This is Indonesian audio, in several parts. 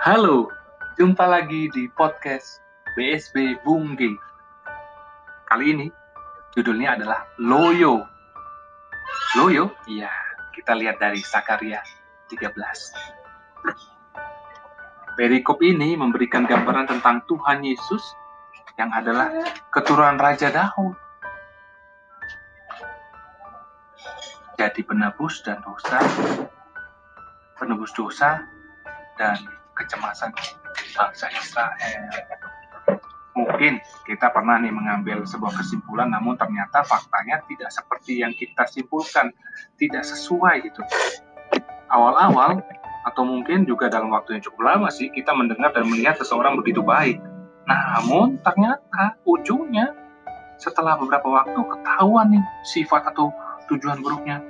Halo, jumpa lagi di podcast BSB Bungge. Kali ini judulnya adalah Loyo. Loyo? Iya, kita lihat dari Sakaria 13. Perikop ini memberikan gambaran tentang Tuhan Yesus yang adalah keturunan Raja Daud. Jadi penebus dan dosa, penebus dosa dan kecemasan bangsa Israel. Mungkin kita pernah nih mengambil sebuah kesimpulan, namun ternyata faktanya tidak seperti yang kita simpulkan, tidak sesuai gitu. Awal-awal atau mungkin juga dalam waktu yang cukup lama sih kita mendengar dan melihat seseorang begitu baik. Namun ternyata ujungnya setelah beberapa waktu ketahuan nih sifat atau tujuan buruknya.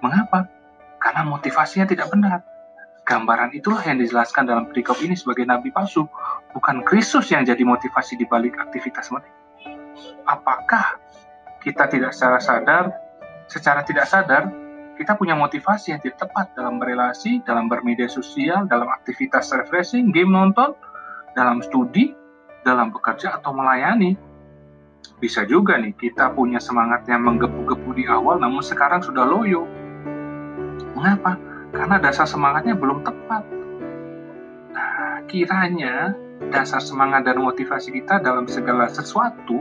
Mengapa? Karena motivasinya tidak benar Gambaran itulah yang dijelaskan dalam perikop ini sebagai nabi palsu, bukan Kristus yang jadi motivasi di balik aktivitas mereka. Apakah kita tidak secara sadar, secara tidak sadar, kita punya motivasi yang tidak tepat dalam berelasi, dalam bermedia sosial, dalam aktivitas refreshing, game nonton, dalam studi, dalam bekerja atau melayani. Bisa juga nih kita punya semangat yang menggebu-gebu di awal namun sekarang sudah loyo. Mengapa? Karena dasar semangatnya belum tepat. Nah, kiranya dasar semangat dan motivasi kita dalam segala sesuatu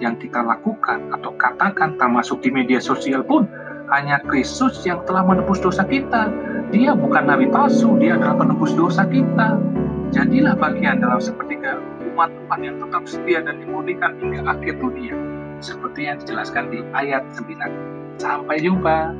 yang kita lakukan atau katakan termasuk di media sosial pun hanya Kristus yang telah menebus dosa kita. Dia bukan nabi palsu, dia adalah penebus dosa kita. Jadilah bagian dalam sepertiga umat Tuhan yang tetap setia dan dimurnikan hingga akhir dunia. Seperti yang dijelaskan di ayat 9. Sampai jumpa.